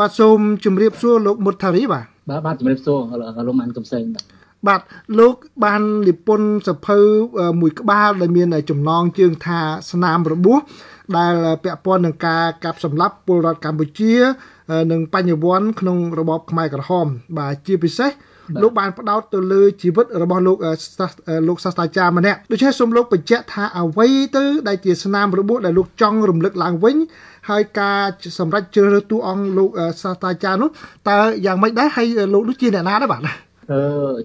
បាទសូមជម្រាបសួរលោកមុតថារីបាទបាទបាទជម្រាបសួរលោកម៉ាន់កំសែងបាទបាទលោកបាននិពន្ធសភៅមួយក្បាលដែលមានចំណងជើងថាស្នាមរបួសដែលពាក់ព័ន្ធនឹងការកាប់សម្លាប់ពលរដ្ឋកម្ពុជា និងបញ្ញវន្តក្នុងរបបខ្មែរក្រហម បាទជាពិសេសលោកបានផ្ដោតទៅលើជីវិតរបស់លោកលោកសាស្ត្រាចារ្យម្នាក់ដូច្នេះសូមលោកបញ្ជាក់ថាអ្វីទៅដែលជាស្នាមរបួសដែលលោកចង់រំលឹកឡើងវិញ ហើយការសម្រេចជ្រើសរើសតួអង្គលោកសាស្ត្រាចារ្យនោះតើយ៉ាងម៉េចដែរហើយលោកនោះជាអ្នកណាដែរបាទអឺ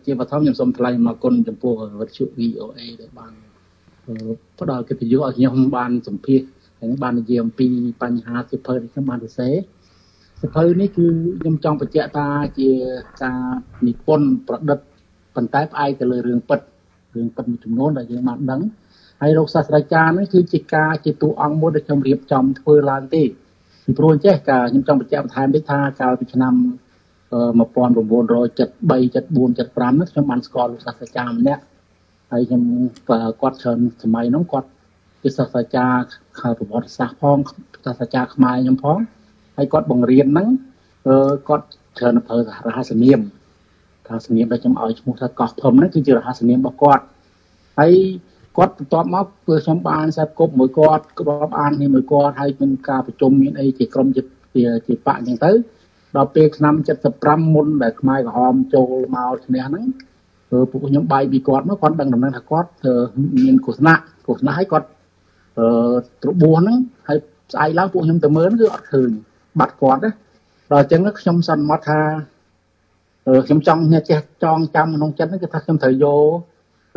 ជាបឋមខ្ញុំសូមថ្លែងអំណរគុណចំពោះវិទ្យុ VOA ដែលបានផ្ដល់កិត្តិយសឲ្យខ្ញុំបានសម្ភាសហើយបាននិយាយអំពីបញ្ហាសិភើនេះខ្ញុំបានសរសេរសិភៅនេះគឺខ្ញុំចង់បញ្ជាក់ថាជាការនិពន្ធប្រឌិតប៉ុន្តែផ្អែកទៅលើរឿងពិតរឿងពិតមួយចំនួនដែលយើងបានដឹង ហើយលោកសាស្ត្រាចារ្យនេះគឺជាការជាតួអង្គមួយដែលខ្ញុំរៀបចំធ្វើឡើងទេពីព្រោះអញ្ចេះការខ្ញុំចង់បញ្ជាក់បន្ថែមតិចថាកាលពីឆ្នាំ1973 74 75នោះខ្ញុំបានស្គាល់លោកសាស្ត្រាចារ្យម្នាក់ហើយខ្ញុំគាត់ច្រើនសម័យនោះគាត់ជាសាស្ត្រាចារ្យខាងប្រវត្តិសាស្ត្រផងសាស្ត្រាចារ្យខ្មែរខ្ញុំផងហើយគាត់បង្រៀនហ្នឹងគាត់ច្រើនប្រើរហស្សនាមរហស្សនាមដែលខ្ញុំឲ្យឈ្មោះថាកោះធំហ្នឹងគឺជារហស្សនាមរបស់គាត់ហើយ គាត់បន្ទាប់មកគឺខ្ញុំបានសាប់គប់មួយគាត់ក្របអាននេះមួយគាត់ហើយមានការប្រជុំមានអីជាក្រុមជាជាបកអញ្ចឹងទៅដល់ពេលឆ្នាំ75មុនដែលខ្មែរក្រហមចូលមកឈ្នះហ្នឹងគឺពួកខ្ញុំបាយពីគាត់មកគាត់ដឹងដំណឹងថាគាត់មានគូសនៈគូសនៈហើយគាត់អឺត្របួសហ្នឹងហើយស្អែកឡើងពួកខ្ញុំទៅមើលគឺអត់ឃើញបាត់គាត់ណាដល់អញ្ចឹងខ្ញុំសន្មត់ថាខ្ញុំចង់អ្នកចេះចងចាំក្នុងចិត្តហ្នឹងគឺថាខ្ញុំត្រូវយក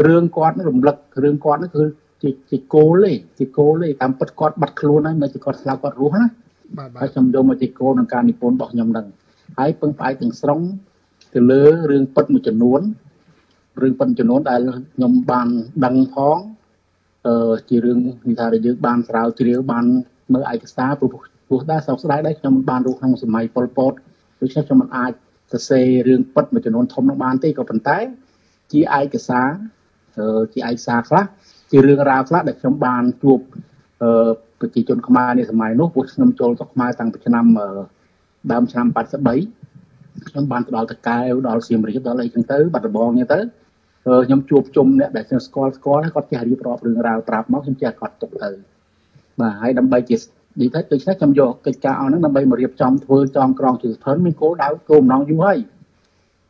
រឿងគាត់នឹងរំលឹករឿងគាត់ហ្នឹងគឺជាជាគោលទេជាគោលទេតាមពិតគាត់បាត់ខ្លួនហើយមិនជាគាត់ស្លាប់គាត់រស់ណាបាទហើយខ្ញុំយកមកជាគោលក្នុងការនិពន្ធរបស់ខ្ញុំហ្នឹងហើយពឹងផ្អែកទាំងស្រុងទៅលើរឿងពិតមួយចំនួនរឿងពិតចំនួនដែលខ្ញុំបានដឹងផងអឺជារឿងនិយាយថាយើងបានស្រាវជ្រាវបានមើលឯកសារព្រោះព្រោះដែរសោកស្ដាយដែរខ្ញុំមិនបានរស់ក្នុងសម័យប៉ុលពតដូច្នេះខ្ញុំមិនអាចសរសេររឿងពិតមួយចំនួនធំនោះបានទេក៏ប៉ុន្តែ ជាឯកសារ ជាឯកសារខ្លះជារឿងរ៉ាវខ្លះដែលខ្ញុំបានជួបប្រជាជនខ្មែរនាសម័យនោះពួកខ្ញុំចូលទៅខ្មែរតាំងពីឆ្នាំដើមឆ្នាំ83ខ្ញុំបានទៅដល់តកែវដល់សៀមរាបដល់អីចឹងទៅបាត់ដំបងចឹងទៅខ្ញុំជួបជុំអ្នកដែលខ្ញុំស្គាល់ស្គាល់គាត់ចេះរៀបរាប់រឿងរ៉ាវប្រាប់មកខ្ញុំចេះគាត់ទុកទៅបាទហើយដើម្បីជានិយាយទៅដូច្នេះខ្ញុំយកកិច្ចការអស់ហ្នឹងដើម្បីមករៀបចំធ្វើចងក្រងជាសភើមានគោលដៅគោលបំណងយូរហើយ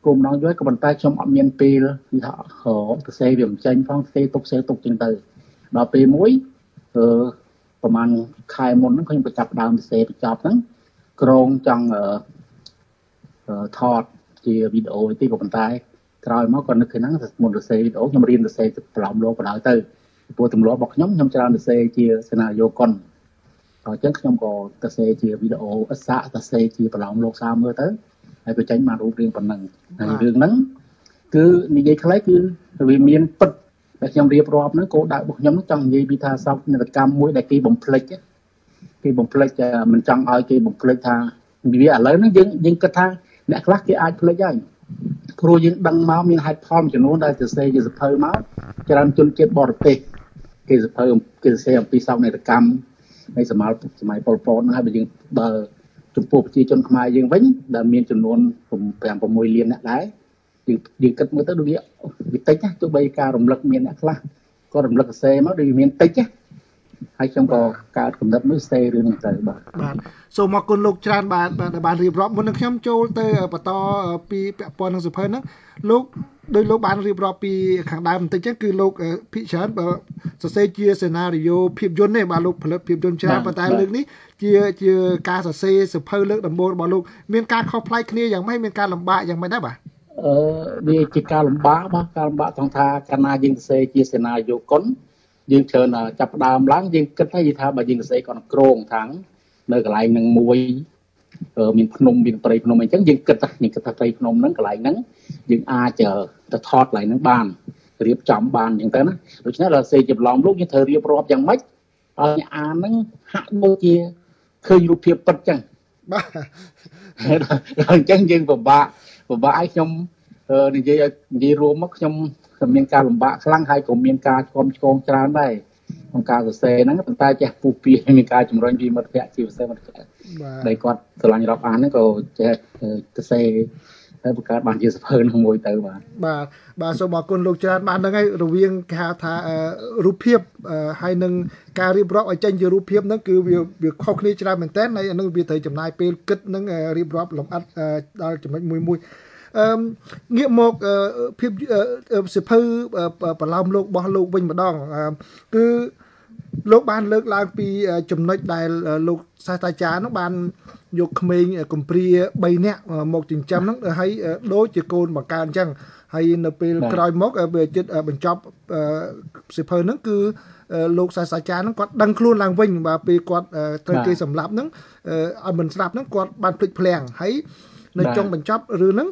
គោលបំណងយូរហើយក៏ប៉ុន្តែខ្ញុំអត់មានពេលនិយាយថាសរសេរវាមិនចេញផងសេទុកសេទុកចឹងទៅដល់ពេលមួយអឺប្រហែលខែមុនហ្នឹងខ្ញុំក៏ចាប់ដើមសរសេរបញ្ចប់ហ្នឹងក្រងចង់ថតជាវីដេអូទីក៏ប៉ុន្តែក្រោយមកក៏នឹកឃើញហ្នឹងមុនសរសេរវីដេអូខ្ញុំរៀនសរសេរប្រឡំលោកបដៅទៅព្រោះទម្លាប់របស់ខ្ញុំខ្ញុំច្រើនសរសេរជាសេណារីយ៉ូកុនអញ្ចឹងខ្ញុំក៏សរសេរជាវីដេអូអសាសរសេរជាប្រឡំលោកសាមើលទៅ ហើយក៏ចេញបានរូបរាងប៉ុណ្ណឹងហើយរឿងហ្នឹងគឺនិយាយខ្លីគឺវាមានពិតដែលខ្ញុំរៀបរាប់ហ្នឹងគោលដៅរបស់ខ្ញុំចង់និយាយពីថាសោកនាដកម្មមួយដែលគេបំភ្លេចគេបំភ្លេចមិនចង់ឲ្យគេបំភ្លេចថាវាឥឡូវហ្នឹងយើងយើងគិតថាអ្នកខ្លះគេអាចភ្លេចហើយព្រោះយើងដឹងមកមានហេតុផលចំនួនដែលសរសេរជាសភៅមកច្រើនជនជាតិបរទេសគេសភៅគេសរសេរអំពីសោកនាដកម្មនៃសម័យសម័យប៉ុលពតហ្នឹងហើយបើយើងបើ ចំពោះប្រជាជនខ្មែរយើងវិញដែលមានចំនួន5 6លានអ្នកដែរយើងយើងគិតមើលទៅដូចវាវាតិចណាទោះបីការរំលឹកមានអ្នកខ្លះក៏រំលឹកសរសេរមកដូចវាមានតិចណាហើយខ្ញុំក៏កើតកំណត់នោះស្ទេរឿងហ្នឹងទៅបាទបាទសូមអរគុណលោកច្រើនបាទបានរៀបរាប់មុននឹងខ្ញុំចូលទៅបន្តពីពាក់ព័ន្ធនឹងសុភ័ណ្ឌហ្នឹងលោក ដោយលោកបានរៀបរាប់ពីខាងដើមបន្តិចចឹងគឺលោកភិកច្រើនបើសរសេរជាសេណារីយ៉ូភាពយន្តទេបាទលោកផលិតភាពយន្តច្រើនប៉ុន្តែលើកនេះជាជាការសរសេរសភៅលើកដំបូងរបស់លោកមានការខុសប្លែកគ្នាយ៉ាងម៉េចមានការលំបាកយ៉ាងម៉េចដែរបាទអឺវាជាការលំបាកបាទការលំបាកត្រង់ថាកាលណាយើងសរសេរជាសេណារីយ៉ូកុនយើងច្រើនចាប់ផ្ដើមឡើងយើងគិតថាថាបើយើងសរសេរគាត់ក្រងថាងនៅកន្លែងនឹងមួយមានភ្នំមានព្រៃភ្នំអីចឹងយើងគិតថាយើងគិតថាព្រៃភ្នំហ្នឹងកន្លែងហ្នឹង យើងអាចទៅថតកន្លែងហ្នឹងបានរៀបចំបានអញ្ចឹងទៅណាដូច្នេះដល់សេជាប្រឡំលោកយើងត្រូវរៀបរាប់យ៉ាងម៉េចឲ្យអានហ្នឹងហាក់ដូចជាឃើញរូបភាពពិតចឹងបាទអញ្ចឹងយើងពិបាកពិបាកឲ្យខ្ញុំនិយាយឲ្យនិយាយរួមមកខ្ញុំមានការលំបាកខ្លាំងហើយក៏មានការឆ្គំឆ្គងច្រើនដែរក្នុងការសរសេរហ្នឹងប៉ុន្តែចេះពុះពៀមានការជំរុញពីមិត្តភ័ក្តិជាពិសេសមិត្តភ័ក្តិដែលគាត់ស្រឡាញ់រាប់អានហ្នឹងក៏ចេះទៅសេ ទៅបង្កើតបានជាសភៅនឹងមួយទៅបាទបាទបាទសូមអរគុណលោកច្រើនបានហ្នឹងហើយរវាងគេហៅថារូបភាពហើយនឹងការរៀបរាប់ឲ្យចេញជារូបភាពហ្នឹងគឺវាវាខុសគ្នាច្រើនមែនតើហើយហ្នឹងវាត្រូវចំណាយពេលគិតនឹងរៀបរាប់លម្អិតដល់ចំណុចមួយមួយអឺងាកមកភាពសិភៅប្រឡោមលោករបស់លោកវិញម្ដងគឺ លោកបានលើកឡើងពីចំណុចដែលលោកសាស្ត្រាចារ្យនោះបានយកក្មេងកំព្រា3នាក់មកចិញ្ចឹមហ្នឹងហើយដូចជាកូនបង្កើនអញ្ចឹងហើយនៅពេលក្រោយមកវាចិត្តបញ្ចប់សិភៅហ្នឹងគឺលោកសាស្ត្រាចារ្យហ្នឹងគាត់ដឹងខ្លួនឡើងវិញបាទពេលគាត់ត្រូវគេសម្លាប់ហ្នឹងឲ្យមិនស្លាប់ហ្នឹងគាត់បានភ្លេចភ្លាំងហើយនៅចុងបញ្ចប់រឿងហ្នឹង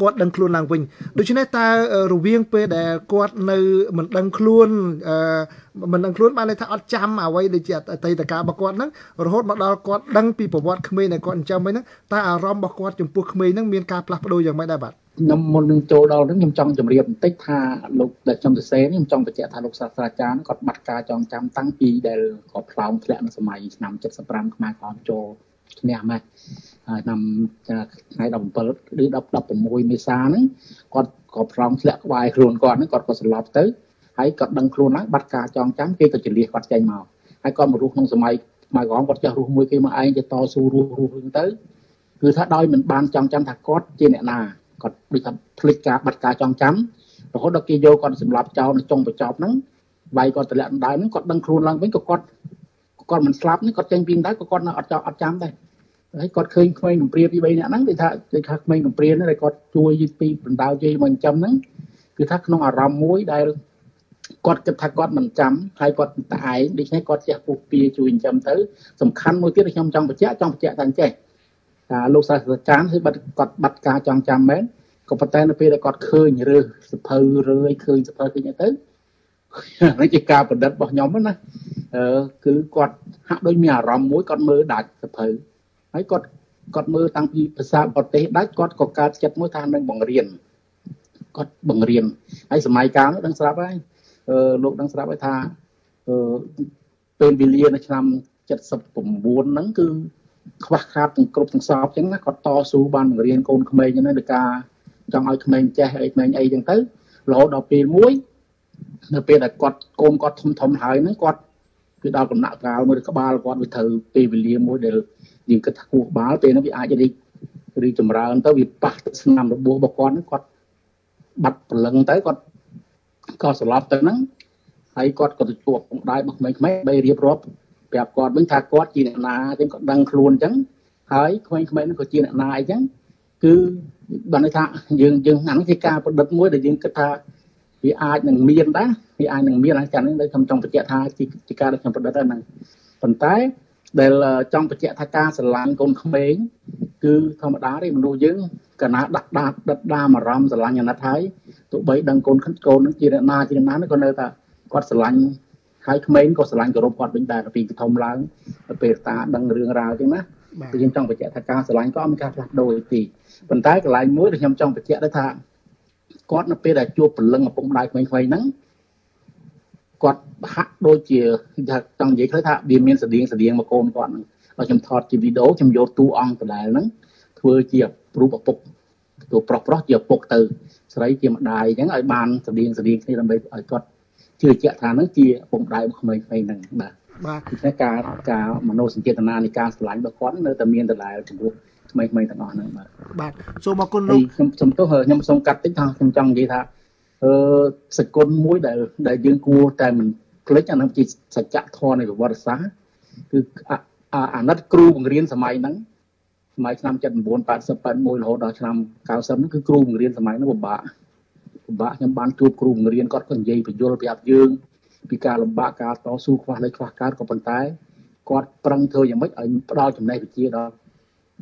គាត់ដឹងខ្លួនឡើងវិញដូច្នេះតើរវាងពេលដែលគាត់នៅមិនដឹងខ្លួនមិនដឹងខ្លួនបានន័យថាអត់ចាំអ្វីដែលជាអតីតកាលរបស់គាត់ហ្នឹងរហូតមកដល់គាត់ដឹងពីប្រវត្តិក្មេងដែលគាត់ចិញ្ចឹមវិញហ្នឹងតើអារម្មណ៍របស់គាត់ចំពោះក្មេងហ្នឹងមានការផ្លាស់ប្ដូរយ៉ាងម៉េចដែរបាទខ្ញុំមុននឹងចូលដល់ហ្នឹងខ្ញុំចង់ជម្រាបបន្តិចថាលោកដែលខ្ញុំសរសេរនេះខ្ញុំចង់បញ្ជាក់ថាលោកសាស្ត្រាចារ្យគាត់បាត់ការចងចាំតាំងពីដែលគាត់ផ្លោងធ្លាក់នៅសម័យឆ្នាំ75ខ្មែរក្រោមចូលឈ្នះម៉េច ឆ្នាំថ្ងៃ17ឬ16មេសាហ្នឹងគាត់ក៏ប្រងធ្លាក់ក្បែរខ្លួនគាត់ហ្នឹងគាត់ក៏ស្លាប់ទៅហើយគាត់ដឹងខ្លួនហើយបាត់ការចងចាំគេក៏ចលះគាត់ចេញមកហើយគាត់មករស់ក្នុងសម័យមកក្រមគាត់ចេះរស់មួយគេមកឯងទៅតស៊ូរស់រស់ទៅគឺថាដោយមិនបានចងចាំថាគាត់ជាអ្នកណាគាត់ដូចថាភ្លេចការបាត់ការចងចាំរហូតដល់គេយកគាត់សម្លាប់ចោលនៅចុងបញ្ចប់ហ្នឹងវាយគាត់តម្លាក់ដណ្ដើមហ្នឹងគាត់ដឹងខ្លួនឡើងវិញក៏គាត់គាត់មិនស្លាប់នេះគាត់ចេញពីដណ្ដើមក៏គាត់នៅអត់ចោលអត់ចាំដែរ ហើយគាត់ឃើញក្មេងកំព្រាពី3នាក់ហ្នឹងគេថាគេថាក្មេងកំព្រាហ្នឹងដែលគាត់ជួយពីបណ្ដាលយាយមកចិញ្ចឹមហ្នឹងគឺថាក្នុងអារម្មណ៍មួយដែលគាត់គិតថាគាត់មិនចាំហើយគាត់តែឯងដូច្នេះគាត់ចេះពុះពៀជួយចិញ្ចឹមទៅសំខាន់មួយទៀតខ្ញុំចង់បញ្ជាក់ចង់បញ្ជាក់តែចេះថាលោកសាស្ត្រាចារ្យគឺបាត់គាត់បាត់ការចងចាំមែនក៏ប៉ុន្តែនៅពេលដែលគាត់ឃើញរើសសភៅរឿយឃើញសភៅឃើញទៅនេះជាការប្រឌិតរបស់ខ្ញុំណាអឺគឺគាត់ហាក់ដូចមានអារម្មណ៍មួយគាត់មើលដាច់សភៅ ហើយគាត់គាត់មើលតាំងពីភាសាប្រទេសដាច់គាត់ក៏កើតចិត្តមួយថានឹងបង្រៀនគាត់បង្រៀនហើយសម័យកាលនោះដឹងស្រាប់ហើយអឺលោកដឹងស្រាប់ហើយថាអឺពេលវេលានៅឆ្នាំ79ហ្នឹងគឺខ្វះខាតទាំងគ្រប់ទាំងសពអញ្ចឹងណាគាត់តស៊ូបានបង្រៀនកូនក្មេងហ្នឹងในការចង់ឲ្យក្មេងចេះអីក្មេងអីអញ្ចឹងទៅរហូតដល់ពេលមួយនៅពេលដែលគាត់កូនគាត់ធំធំហើយហ្នឹងគាត់គឺដល់កំណាក់កាលមួយក្បាលគាត់វាត្រូវពេលវេលាមួយដែល យើងគិតថាគូក្បាលពេលហ្នឹងវាអាចរីករីកចម្រើនទៅវាប៉ះទៅស្នាមរបួសរបស់គាត់ហ្នឹងគាត់បាត់ព្រលឹងទៅគាត់ក៏ស្លាប់ទៅហ្នឹងហើយគាត់ក៏ទៅជួបបងដៃរបស់ក្មេងៗបីរៀបរាប់ប្រាប់គាត់វិញថាគាត់ជាអ្នកណាអញ្ចឹងគាត់ដឹងខ្លួនអញ្ចឹងហើយក្មេងៗហ្នឹងក៏ជាអ្នកណាអញ្ចឹងគឺបានន័យថាយើងយើងអានេះជាការប្រឌិតមួយដែលយើងគិតថាវាអាចនឹងមានដែរវាអាចនឹងមានអាចនេះខ្ញុំចង់បញ្ជាក់ថាជាការដែលខ្ញុំប្រឌិតហ្នឹងប៉ុន្តែ ដែលចង់បញ្ជាក់ថាការស្រឡាញ់កូនក្មេងគឺធម្មតាទេមនុស្សយើងកណាដាក់ដាតដិតដាមអារម្មណ៍ស្រឡាញ់អាណិតហើយទោះបីដឹងកូនកូននឹងជាអ្នកណាជាអ្នកណាក៏នៅតែគាត់ស្រឡាញ់ហើយក្មេងក៏ស្រឡាញ់គោរពគាត់វិញដែរពីធំឡើងពេលតាដឹងរឿងរ៉ាវចឹងណាគឺខ្ញុំចង់បញ្ជាក់ថាការស្រឡាញ់ក៏មានការផ្លាស់ប្ដូរទីប៉ុន្តែកន្លែងមួយដែលខ្ញុំចង់បញ្ជាក់ដែរថាគាត់នៅពេលដែលជួបព្រលឹងឪពុកម្ដាយក្មេងៗហ្នឹង គាត់ហាក់ដូចជាថាចង់និយាយឃើញថាវាមានស្តៀងស្តៀងមកកូនគាត់ហ្នឹងហើយខ្ញុំថតជាវីដេអូខ្ញុំយកតួអង្គដដែលហ្នឹងធ្វើជារូបឪពុកតួប្រុសប្រុសជាឪពុកទៅស្រីជាម្ដាយអញ្ចឹងឲ្យបានស្តៀងស្តៀងគ្នាដើម្បីឲ្យគាត់ជឿជាក់ថាហ្នឹងជាឪពុកម្ដាយរបស់ក្មេងៗហ្នឹងបាទបាទគឺការការមនោសញ្ចេតនានៃការស្រឡាញ់របស់គាត់នៅតែមានដដែលចំពោះក្មេងៗទាំងអស់ហ្នឹងបាទបាទសូមអរគុណលោកខ្ញុំសំទោសខ្ញុំសូមកាត់តិចថាខ្ញុំចង់និយាយថា អឺសកុនមួយដែលដែលយើងគួរតែមិនភ្លេចអានឹងជាសច្ចធម៌នៃប្រវត្តិសាស្ត្រគឺអាណិតគ្រូបង្រៀនសម័យហ្នឹងសម័យឆ្នាំ79 80 81រហូតដល់ឆ្នាំ90ហ្នឹងគឺគ្រូបង្រៀនសម័យហ្នឹងពិបាកពិបាកខ្ញុំបានជួបគ្រូបង្រៀនគាត់ក៏និយាយបញ្យល់ប្រាប់យើង ពីការលំបាកការតស៊ូខ្វះលេខខ្វះកើតក៏ប៉ុន្តែគាត់ប្រឹងធ្វើយ៉ាងម៉េចឲ្យផ្ដល់ចំណេះវិជ្ជាដល់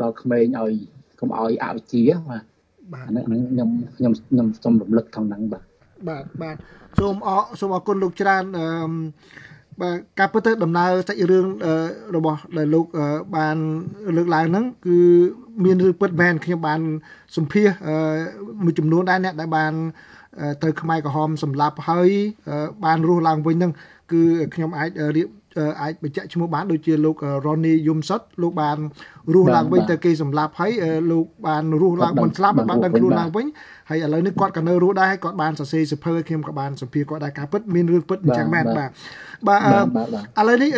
ដល់ក្មេងឲ្យកុំឲ្យអវិជ្ជាបាទបាទហ្នឹងខ្ញុំខ្ញុំខ្ញុំសូមរំលឹកខាងហ្នឹងបាទ បាទបាទសូមអរសូមអរគុណលោកច្រើនអឺបាទការពិតទៅដំណើរសាច់រឿងរបស់ដែលលោកបានលើកឡើងហ្នឹងគឺមានរឿងពិតមែនខ្ញុំបានសម្ភាសមួយចំនួនដែរអ្នកដែលបានទៅខ្មែរក្រហមសម្លាប់ហើយបានរស់ឡើងវិញហ្នឹងគឺខ្ញុំអាចរៀប អាចបញ្ជាក់ឈ្មោះបានដូចជាលោក Ronnie Yumsut លោកបានរស់ឡើងវិញទៅគេសម្លាប់ហើយលោកបានរស់ឡើងមិនស្លាប់បានដឹងខ្លួនឡើងវិញហើយឥឡូវនេះគាត់ក៏នៅរស់ដែរគាត់បានសរសេរសភើខ្ញុំក៏បានសម្ភារគាត់ដែរការពិតមានរឿងពិតអញ្ចឹងមែនបាទបាទឥឡូវនេះ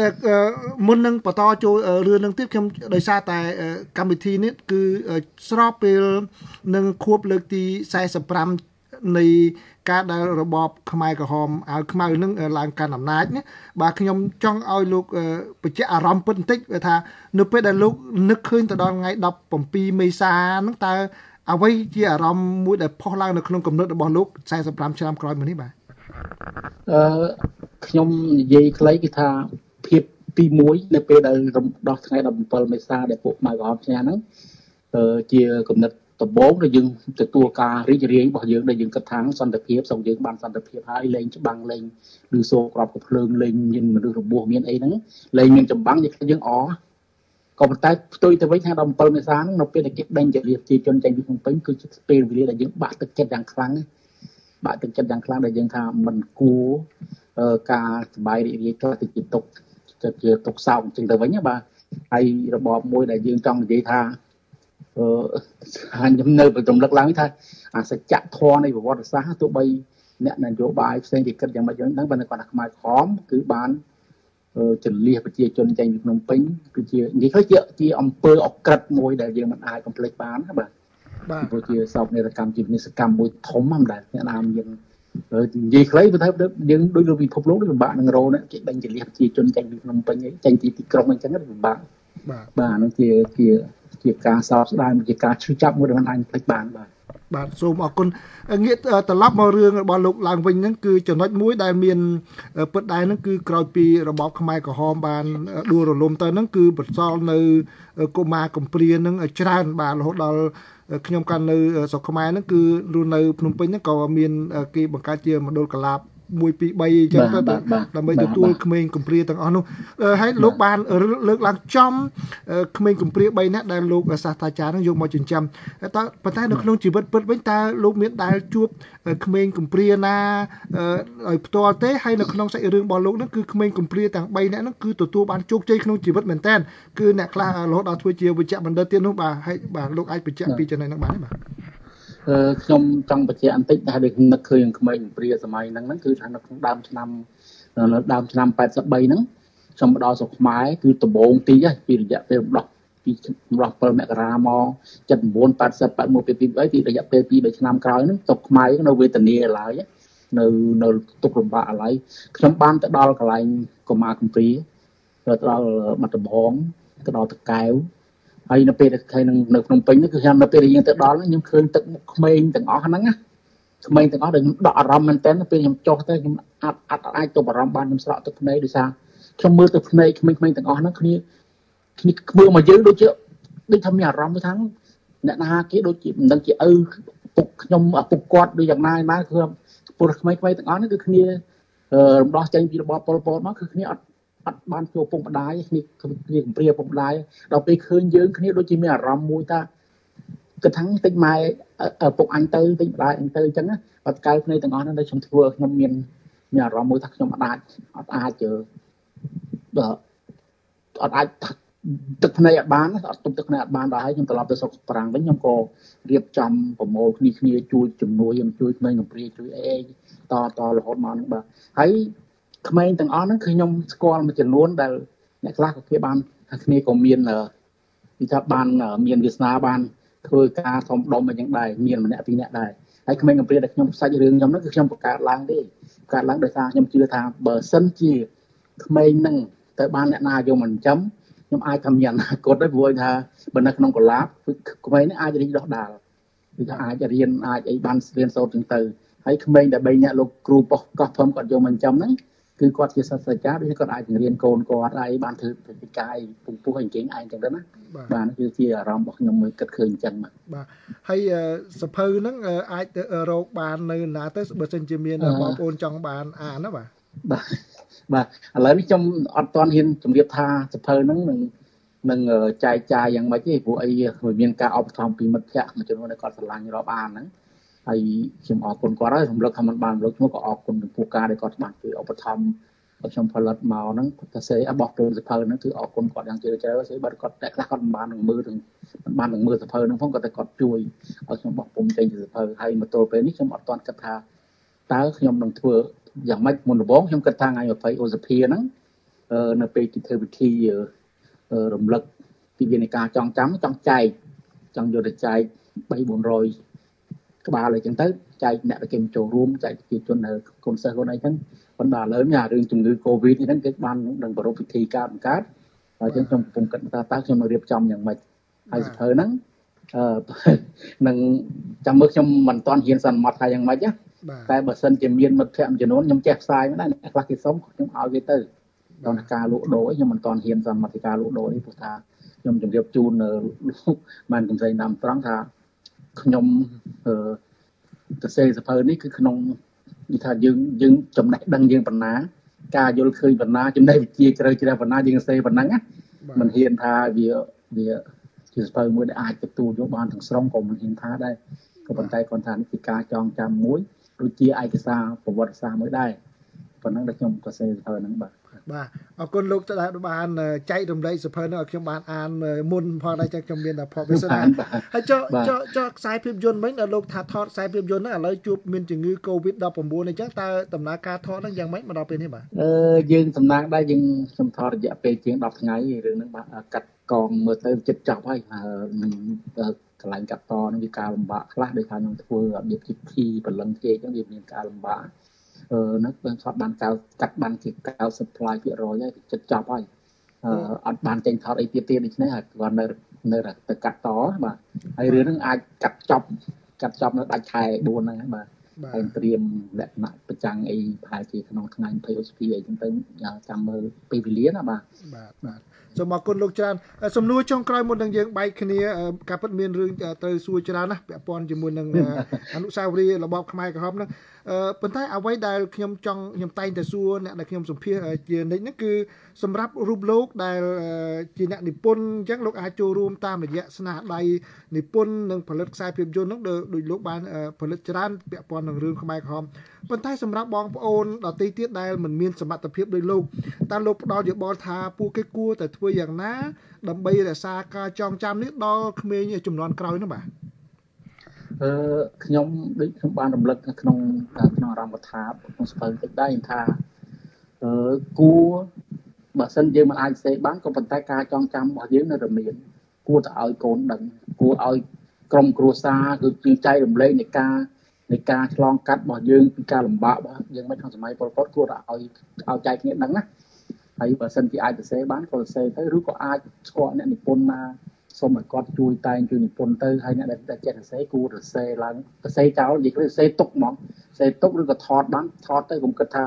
មុននឹងបន្តចូលរឿងនឹងទៀតខ្ញុំដោយសារតែកម្មវិធីនេះគឺស្របពេលនឹងខួបលើកទី45 នៃការដែលរបបខ្មែរក្រហមអាវខ្មៅនឹងឡើងកាន់អំណាចណាបាទខ្ញុំចង់ឲ្យលោកបញ្ជាក់អារម្មណ៍ពិតបន្តិចថានៅពេលដែលលោកនឹកឃើញទៅដល់ថ្ងៃ17មេសាហ្នឹងតើអ្វីជាអារម្មណ៍មួយដែលផុសឡើងនៅក្នុងគំនិតរបស់លោក45ឆ្នាំក្រោយមកនេះបាទអឺខ្ញុំនិយាយខ្លីគឺថាភាពទី1នៅពេលដែលដោះថ្ងៃ17មេសាដែលពួកម៉ៅក្រហមឈ្នះហ្នឹងជាគំនិត ដំបូងដែលយើងទទួលការរីករាយរបស់យើងដែលយើងគិតថាសន្តិភាពសូមយើងបានសន្តិភាពហើយលែងច្បាំងលែងឬសូក្របកភ្លើងលែងមានមនុស្សរបួសមានអីហ្នឹងលែងមានចម្បាំងយើងយើងអក៏ប៉ុន្តែផ្ទុយទៅវិញថ្ងៃ17មេសាហ្នឹងនៅពេលដែលគេដេញជាជាជនចេញពីភ្នំពេញគឺជាពេលវេលាដែលយើងបាក់ទឹកចិត្តយ៉ាងខ្លាំងបាក់ទឹកចិត្តយ៉ាងខ្លាំងដែលយើងថាมันគួរការសบายរីករាយខ្លះទៅជាទុកទៅជាទុកសោកអញ្ចឹងទៅវិញបាទហើយរបបមួយដែលយើងចង់និយាយថាអឺ ខ្ញុំនៅរំលឹកឡើងថាអាសច្ចធម៌នៃប្រវត្តិសាស្ត្រទោះបីអ្នកនយោបាយផ្សេងគេគិតយ៉ាងម៉េចយ៉ាងហ្នឹងបើនៅគាត់ថាខ្មែរក្រមគឺបានចលះប្រជាជនចេញពីភ្នំពេញគឺជានិយាយទៅជាជាអំពើអក្រិតមួយដែលយើងមិនអាចកំភ្លេចបានណាបាទបាទព្រោះជាសោកនាដកម្មជាវិនិស្សកម្មមួយធំហ្នឹងដែលអ្នកណាមាននិយាយខ្លីបើថាយើងដូចលើពិភពលោកដូចពិបាកនឹងរោណាគេដេញចលះប្រជាជនចេញពីភ្នំពេញចេញពីទីក្រុងអញ្ចឹងពិបាកបាទបាទហ្នឹងជាជា ជាការសោកស្ដាយជាការឈឺចាប់មួយដែលមិនអាចភ្លេចបានបាទបាទសូមអរគុណងាកត្រឡប់មករឿងរបស់លោកឡើងវិញហ្នឹងគឺចំណុចមួយដែលមានពិតដែរហ្នឹងគឺក្រោយពីរបបខ្មែរក្រហមបានដួលរលំទៅហ្នឹងគឺបន្សល់នៅកុមារកំព្រាហ្នឹងច្រើនបាទរហូតដល់ខ្ញុំកាន់នៅស្រុកខ្មែរហ្នឹងគឺរស់នៅភ្នំពេញហ្នឹងក៏មានគេបង្កើតជាមណ្ឌលកលាប 1 2 3អញ្ចឹងទៅដើម្បីទទួលក្មេងកំព្រាទាំងអស់នោះហើយលោកបានលើកឡើងចំក្មេងកំព្រា3នាក់ដែលលោកសាស្ត្រាចារ្យនឹងយកមកចិញ្ចឹមតើប៉ុន្តែនៅក្នុងជីវិតពិតវិញតើលោកមានដែលជួបក្មេងកំព្រាណាឲ្យផ្ទាល់ទេហើយនៅក្នុងសាច់រឿងរបស់លោកនឹងគឺក្មេងកំព្រាទាំង3នាក់នឹងគឺទទួលបានជោគជ័យក្នុងជីវិតមែនតើគឺអ្នកខ្លះរហូតដល់ធ្វើជាវិជ្ជបណ្ឌិតទៀតនោះបាទហើយបាទលោកអាចបញ្ជាក់ពីចំណុចហ្នឹងបានទេបាទ ខ្ញុំចង់បញ្ជាក់បន្តិចដែលនឹកឃើញក្មេងព្រាសម័យហ្នឹងហ្នឹងគឺថានៅក្នុងដើមឆ្នាំនៅដើមឆ្នាំ83ហ្នឹងខ្ញុំមកដល់ស្រុកខ្មែរគឺដំបូងទីពីរយៈពេលរំដោះពីរំដោះ7មករាមក79 80 81 82ពីរយៈពេល2 3ឆ្នាំក្រោយហ្នឹងស្រុកខ្មែរនៅវេទនាឡើយនៅនៅទុករំបាក់ឡើយខ្ញុំបានទៅដល់កន្លែងកុមារកំព្រាទៅដល់បាត់ដំបងទៅដល់តកែវ ហើយនៅពេលដែលឃើញនៅភ្នំពេញនេះគឺខ្ញុំនៅពេលដែលយើងទៅដល់ខ្ញុំឃើញទឹកមុខក្មេងទាំងអស់ហ្នឹងណាក្មេងទាំងអស់ដែលខ្ញុំដកអារម្មណ៍មែនតើពេលខ្ញុំចុះទៅខ្ញុំអាចអាចអាចទៅអារម្មណ៍បានខ្ញុំស្រក់ទឹកភ្នែកដោយសារខ្ញុំមើលទៅភ្នែកក្មេងៗទាំងអស់ហ្នឹងគ្នាគ្នាធ្វើមកយើងដូចជាដូចថាមានអារម្មណ៍ថាអ្នកណាគេដូចជាមិនដឹងជាឪពុកខ្ញុំឪពុកគាត់ដូចយ៉ាងណាណាគឺពលរដ្ឋក្មេងៗទាំងអស់ហ្នឹងគឺគ្នារំដោះចេញពីរបបប៉ុលពតមកគឺគ្នាអត់អ ត់បានជួបពុកម្ដាយគ្នាគ្នាកំព្រាពុកម្ដាយដល់ពេលឃើញយើងគ្នាដូចជាមានអារម្មណ៍មួយថាគិតថាតិចម៉ែពុកអញទៅតិចម្ដាយអញទៅអញ្ចឹងណាបាត់កៅភ្នែកទាំងអស់ហ្នឹងដែលខ្ញុំធ្វើខ្ញុំមានមានអារម្មណ៍មួយថាខ្ញុំអត់អាចអត់អាចអត់អាចទឹកភ្នែកអត់បានអត់ទុកទឹកភ្នែកអត់បានដល់ហើយខ្ញុំត្រឡប់ទៅស្រុកប្រាំងវិញខ្ញុំក៏រៀបចំប្រមូលគ្នាគ្នាជួយជំនួយខ្ញុំជួយក្មេងកំព្រាជួយអីតតរហូតមកហ្នឹងបាទហើយ ក្មេងទាំងអស់ហ្នឹងគឺខ្ញុំស្គាល់មួយចំនួនដែលអ្នកខ្លះក៏គេបានគ្នាក៏មាននិយាយថាបានមានវាសនាបានធ្វើការធំដុំអីចឹងដែរមានម្នាក់ពីរនាក់ដែរហើយក្មេងកំព្រាដែលខ្ញុំផ្សាច់រឿងខ្ញុំហ្នឹងគឺខ្ញុំបង្កើតឡើងទេបង្កើតឡើងដោយសារខ្ញុំជឿថាបើសិនជាក្មេងហ្នឹងទៅបានអ្នកណាយកមកចិញ្ចឹមខ្ញុំអាចថាមានអនាគតដែរព្រោះថាបើនៅក្នុងកលាបក្មេងនេះអាចរីកដុះដាលគឺថាអាចរៀនអាចអីបានរៀនសូត្រចឹងទៅហើយក្មេងដែល3នាក់លោកគ្រូប៉ុស្តិ៍កោះធំគាត់យកមកចិញ្ចឹមហ្នឹង គឺគាត់ជាសាស្ត្រាចារ្យដូចគាត់អាចរៀនកូនគាត់ហើយបានធ្វើព្រឹត្តិការណ៍ពងពោះអញ្ចឹងឯងចឹងទៅណាបាទគឺជាអារម្មណ៍របស់ខ្ញុំមួយគិតឃើញអញ្ចឹងបាទបាទហើយសភៅហ្នឹងអាចទៅរកបាននៅណាទៅបើសិនជាមានបងប្អូនចង់បានអានណាបាទបាទបាទឥឡូវនេះខ្ញុំអត់ទាន់ហ៊ានជម្រាបថាសភៅហ្នឹងនឹងនឹងចែកចាយយ៉ាងម៉េចទេព្រោះអីមានការអបថំពីមិត្តភ័ក្តិមួយចំនួនដែលគាត់ឆ្លាញ់រាប់អានហ្នឹង ហើយខ្ញុំអរគុណគាត់ហើយរំលឹកថាមិនបានរំលឹកឈ្មោះក៏អរគុណចំពោះការដែលគាត់បានជួយឧបត្ថម្ភខ្ញុំផលិតមកហ្នឹងតែសេបោះចូលសភៅហ្នឹងគឺអរគុណគាត់យ៉ាងជ្រាលជ្រៅសេបើគាត់តែខ្លះគាត់មិនបាននឹងមើលទាំងមិនបាននឹងមើលសភៅហ្នឹងផងគាត់តែគាត់ជួយឲ្យខ្ញុំបោះពុំចេញពីសភៅហើយមកទល់ពេលនេះខ្ញុំអត់ទាន់គិតថាតើខ្ញុំនឹងធ្វើយ៉ាងម៉េចមុនដំបូងខ្ញុំគិតថាថ្ងៃ20អូសភាហ្នឹងនៅពេលទីធ្វើពិធីរំលឹកពីវិនិការចងចាំចង់ចែកចង់យកទៅចែក3 400 ក្បាលអីចឹងទៅចែកអ្នកដែលគេចូលរួមចែកប្រជាជននៅកូនសិស្សខ្លួនអីចឹងប៉ុន្តែឥឡូវនេះអារឿងជំងឺ Covid នេះហ្នឹងគេបាននឹងប្រពៃពិធីការបង្កើតហើយចឹងខ្ញុំពុំគិតថាតើខ្ញុំនឹងរៀបចំយ៉ាងម៉េចហើយសភៅហ្នឹងអឺនឹងចាំមើលខ្ញុំមិនតាន់ហ៊ានសន្មត់ថាយ៉ាងម៉េចណាតែបើសិនជាមានមិត្តភ័ក្តិមួយចំនួនខ្ញុំចេះផ្សាយមិនដែរអ្នកខ្លះគេសុំខ្ញុំឲ្យគេទៅដល់ការលក់ដូរខ្ញុំមិនតាន់ហ៊ានសន្មត់ពីការលក់ដូរនេះព្រោះថាខ្ញុំជម្រាបជូននៅលោកបានកំសៃណាំត្រង់ថាខ្ញុំ អឺសរសេរសភៅនេះគឺក្នុងនិយាយថាយើងយើងចំណេះដឹងយើងបណ្ណា ការយល់ឃើញបណ្ណាចំណេះវិជ្ជាជ្រៅជ្រះបណ្ណាយើងសរសេរប៉ុណ្ណឹងណាមិនហ៊ានថាវាវាជាសភៅមួយដែលអាចទទួលយកបានទាំងស្រុងក៏មិនហ៊ានថាដែរក៏ប៉ុន្តែគាត់ថានេះជាការចងចាំមួយដូចជាឯកសារប្រវត្តិសាស្ត្រមួយដែរប៉ុណ្ណឹងដែលខ្ញុំសរសេរសភៅហ្នឹងបាទ បាទអរគុណលោកដែលបានចែករំលែកសភៅនោះឲ្យខ្ញុំបានអានមុនផងដែរចឹងខ្ញុំមានតែ professional ហើយចុះចុះចុះខ្សែភាពយន្តវិញដល់លោកថាថតខ្សែភាពយន្តហ្នឹងឥឡូវជួបមានជំងឺ Covid-19 អញ្ចឹងតើដំណើរការថតហ្នឹងយ៉ាងម៉េចមកដល់ពេលនេះបាទអឺយើងសំណាងដែរយើងខ្ញុំថតរយៈពេលជាង10ថ្ងៃរឿងហ្នឹងបាទកាត់កងមើលទៅចិត្តចប់ហើយកន្លែងកាត់តនឹងវាការលំបាកខ្លះដោយថាខ្ញុំធ្វើរបៀបជីភីព្រលឹងគេអញ្ចឹងវាមានការលំបាក អឺហ្នឹងបានថតបានកៅកាត់បានជា90%ផ្លាយភាគរយហើយចិត្តចប់ហើយអឺអត់បានចេញថតអីទៀតទៀតដូច្នេះហើយគាត់នៅនៅទៅកាត់តបាទហើយរឿងហ្នឹងអាចកាត់ចប់កាត់ចប់នៅដាច់ខែ4ហ្នឹងហើយបាទហើយត្រៀមលក្ខណៈប្រចាំងអីប្រហែលជាក្នុងថ្ងៃ20 OSP អីចឹងទៅចាំមើលពេលវេលាណាបាទបាទបាទ សូមអរគុណលោកច្រើនសំណួរចុងក្រោយមុននឹងយើងបែកគ្នាការពិតមានរឿងត្រូវសួរច្រើនណាស់ពាក់ព័ន្ធជាមួយនឹងអនុស្សាវរីយ៍របបខ្មែរក្រហមហ្នឹងប៉ុន្តែអ្វីដែលខ្ញុំចង់ខ្ញុំតែងតែសួរអ្នកដែលខ្ញុំសម្ភាសជានិច្ចហ្នឹងគឺសម្រាប់រូបលោកដែលជាអ្នកនិពន្ធអញ្ចឹងលោកអាចចូលរួមតាមរយៈស្នាដៃនិពន្ធនិងផលិតខ្សែភាពយន្តហ្នឹងដោយលោកបានផលិតច្រើនពាក់ព័ន្ធនឹងរឿងខ្មែរក្រហមប៉ុន្តែសម្រាប់បងប្អូនដទៃទៀតដែលមិនមានសមត្ថភាពដូចលោកតើលោកផ្ដល់យោបល់ថាពួកគេគួរតែធ្វើយ៉ាងណា ដើម្បីរក្សាការចងចាំនេះដល់ក្មេងចំនួនក្រោយនោះបាទអឺខ្ញុំដូចខ្ញុំបានរំលឹកក្នុងក្នុងអារម្មណ៍កថាក្នុងសភៅតិចដែរថាអឺគួរបើសិនយើងមិនអាចសេបានក៏ប៉ុន្តែការចងចាំរបស់យើងនៅតែមានគួរតែឲ្យកូនដឹងគួរឲ្យក្រុមគ្រួសារគឺជាចែករំលែកនៃការនៃការឆ្លងកាត់របស់យើងពីការលំបាករបស់យើងមិនក្នុងសម័យប៉ុលពតគួរតែឲ្យឲ្យចែកគ្នាដឹងណា ហើយបើសិនជាអាចសរសេរបានក៏សរសេរទៅឬក៏អាចស្គាល់អ្នកនិពន្ធណាសូមឲ្យគាត់ជួយតែងជួយនិពន្ធទៅហើយអ្នកដែលចេះសរសេរគួរសរសេរឡើងសរសេរចោលនិយាយគឺសរសេរទុកហ្មងសរសេរទុកឬក៏ថតបានថតទៅខ្ញុំគិតថា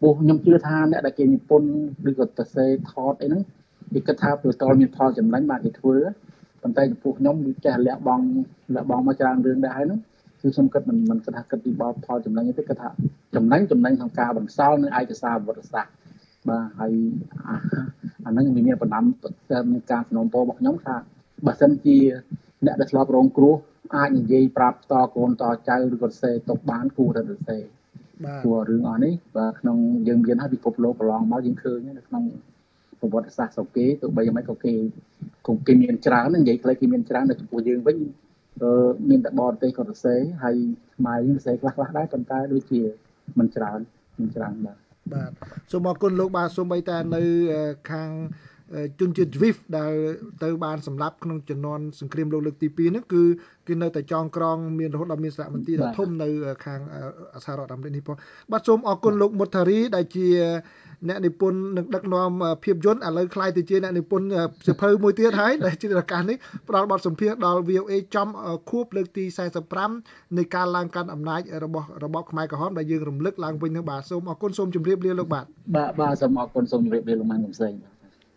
ពោះខ្ញុំជឿថាអ្នកដែលគេនិពន្ធឬក៏សរសេរថតអីហ្នឹងគេគិតថាព្រោះតលមានផលចំណេញបានគេធ្វើប៉ុន្តែចំពោះខ្ញុំវាចេះលះបង់លះបង់មកច្រើនរឿងដែរហើយហ្នឹងគឺខ្ញុំគិតមិនមិនគិតថាគិតពីបលផលចំណេញទេគិតថាចំណេញចំណេញក្នុងការបន្សល់នៅឯកសារប្រវត្តិសាស្ត្រ បាទហើយអាហ្នឹងមានបណ្ដាំមានការสนំពោរបស់ខ្ញុំថាបើសិនជាអ្នកដែលធ្លាប់រងគ្រោះអាចនិយាយប្រាប់តកូនតចៅឬក៏សេទុកបានគួរតែទៅសេបាទព្រោះរឿងអស់នេះបាទក្នុងយើងមានហើយពិភពលោកកន្លងមកយើងឃើញនៅក្នុងប្រវត្តិសាស្ត្រស្រុកគេទោះបីយ៉ាងម៉េចក៏គេគង់គេមានច្រើននិយាយខ្លីគេមានច្រើននៅចំពោះយើងវិញអឺមានតែបរទេសក៏សរសេរហើយខ្មែរយើងសរសេរខ្លះខ្លះដែរប៉ុន្តែដូចជាមិនច្រើនមិនច្រើនបាទ បាទសូមអរគុណលោកបាទសូមបីតានៅខាង ជនជាតិ Zwift ដែលទៅបានសម្លាប់ក្នុងជំនាន់សង្គ្រាមលោកលើកទី2ហ្នឹងគឺគឺនៅតែចងក្រងមានរហូតដល់មានសារមន្ទីរដ៏ធំនៅខាងសហរដ្ឋអាមេរិកនេះផងបាទសូមអរគុណលោកមុតថារីដែលជាអ្នកនិពន្ធនឹងដឹកនាំភាពយន្តឥឡូវខ្លាយទៅជាអ្នកនិពន្ធសិភៅមួយទៀតហើយដែលជាឱកាសនេះផ្ដល់បទសម្ភាសន៍ដល់ VOA ចំខួបលើកទី45នៃការឡើងកាន់អំណាចរបស់របបខ្មែរក្រហមដែលយើងរំលឹកឡើងវិញនឹងបាទសូមអរគុណសូមជម្រាបលាលោកបាទបាទបាទសូមអរគុណសូមជម្រាបលាលោកម៉ាន់កំសែងបាទ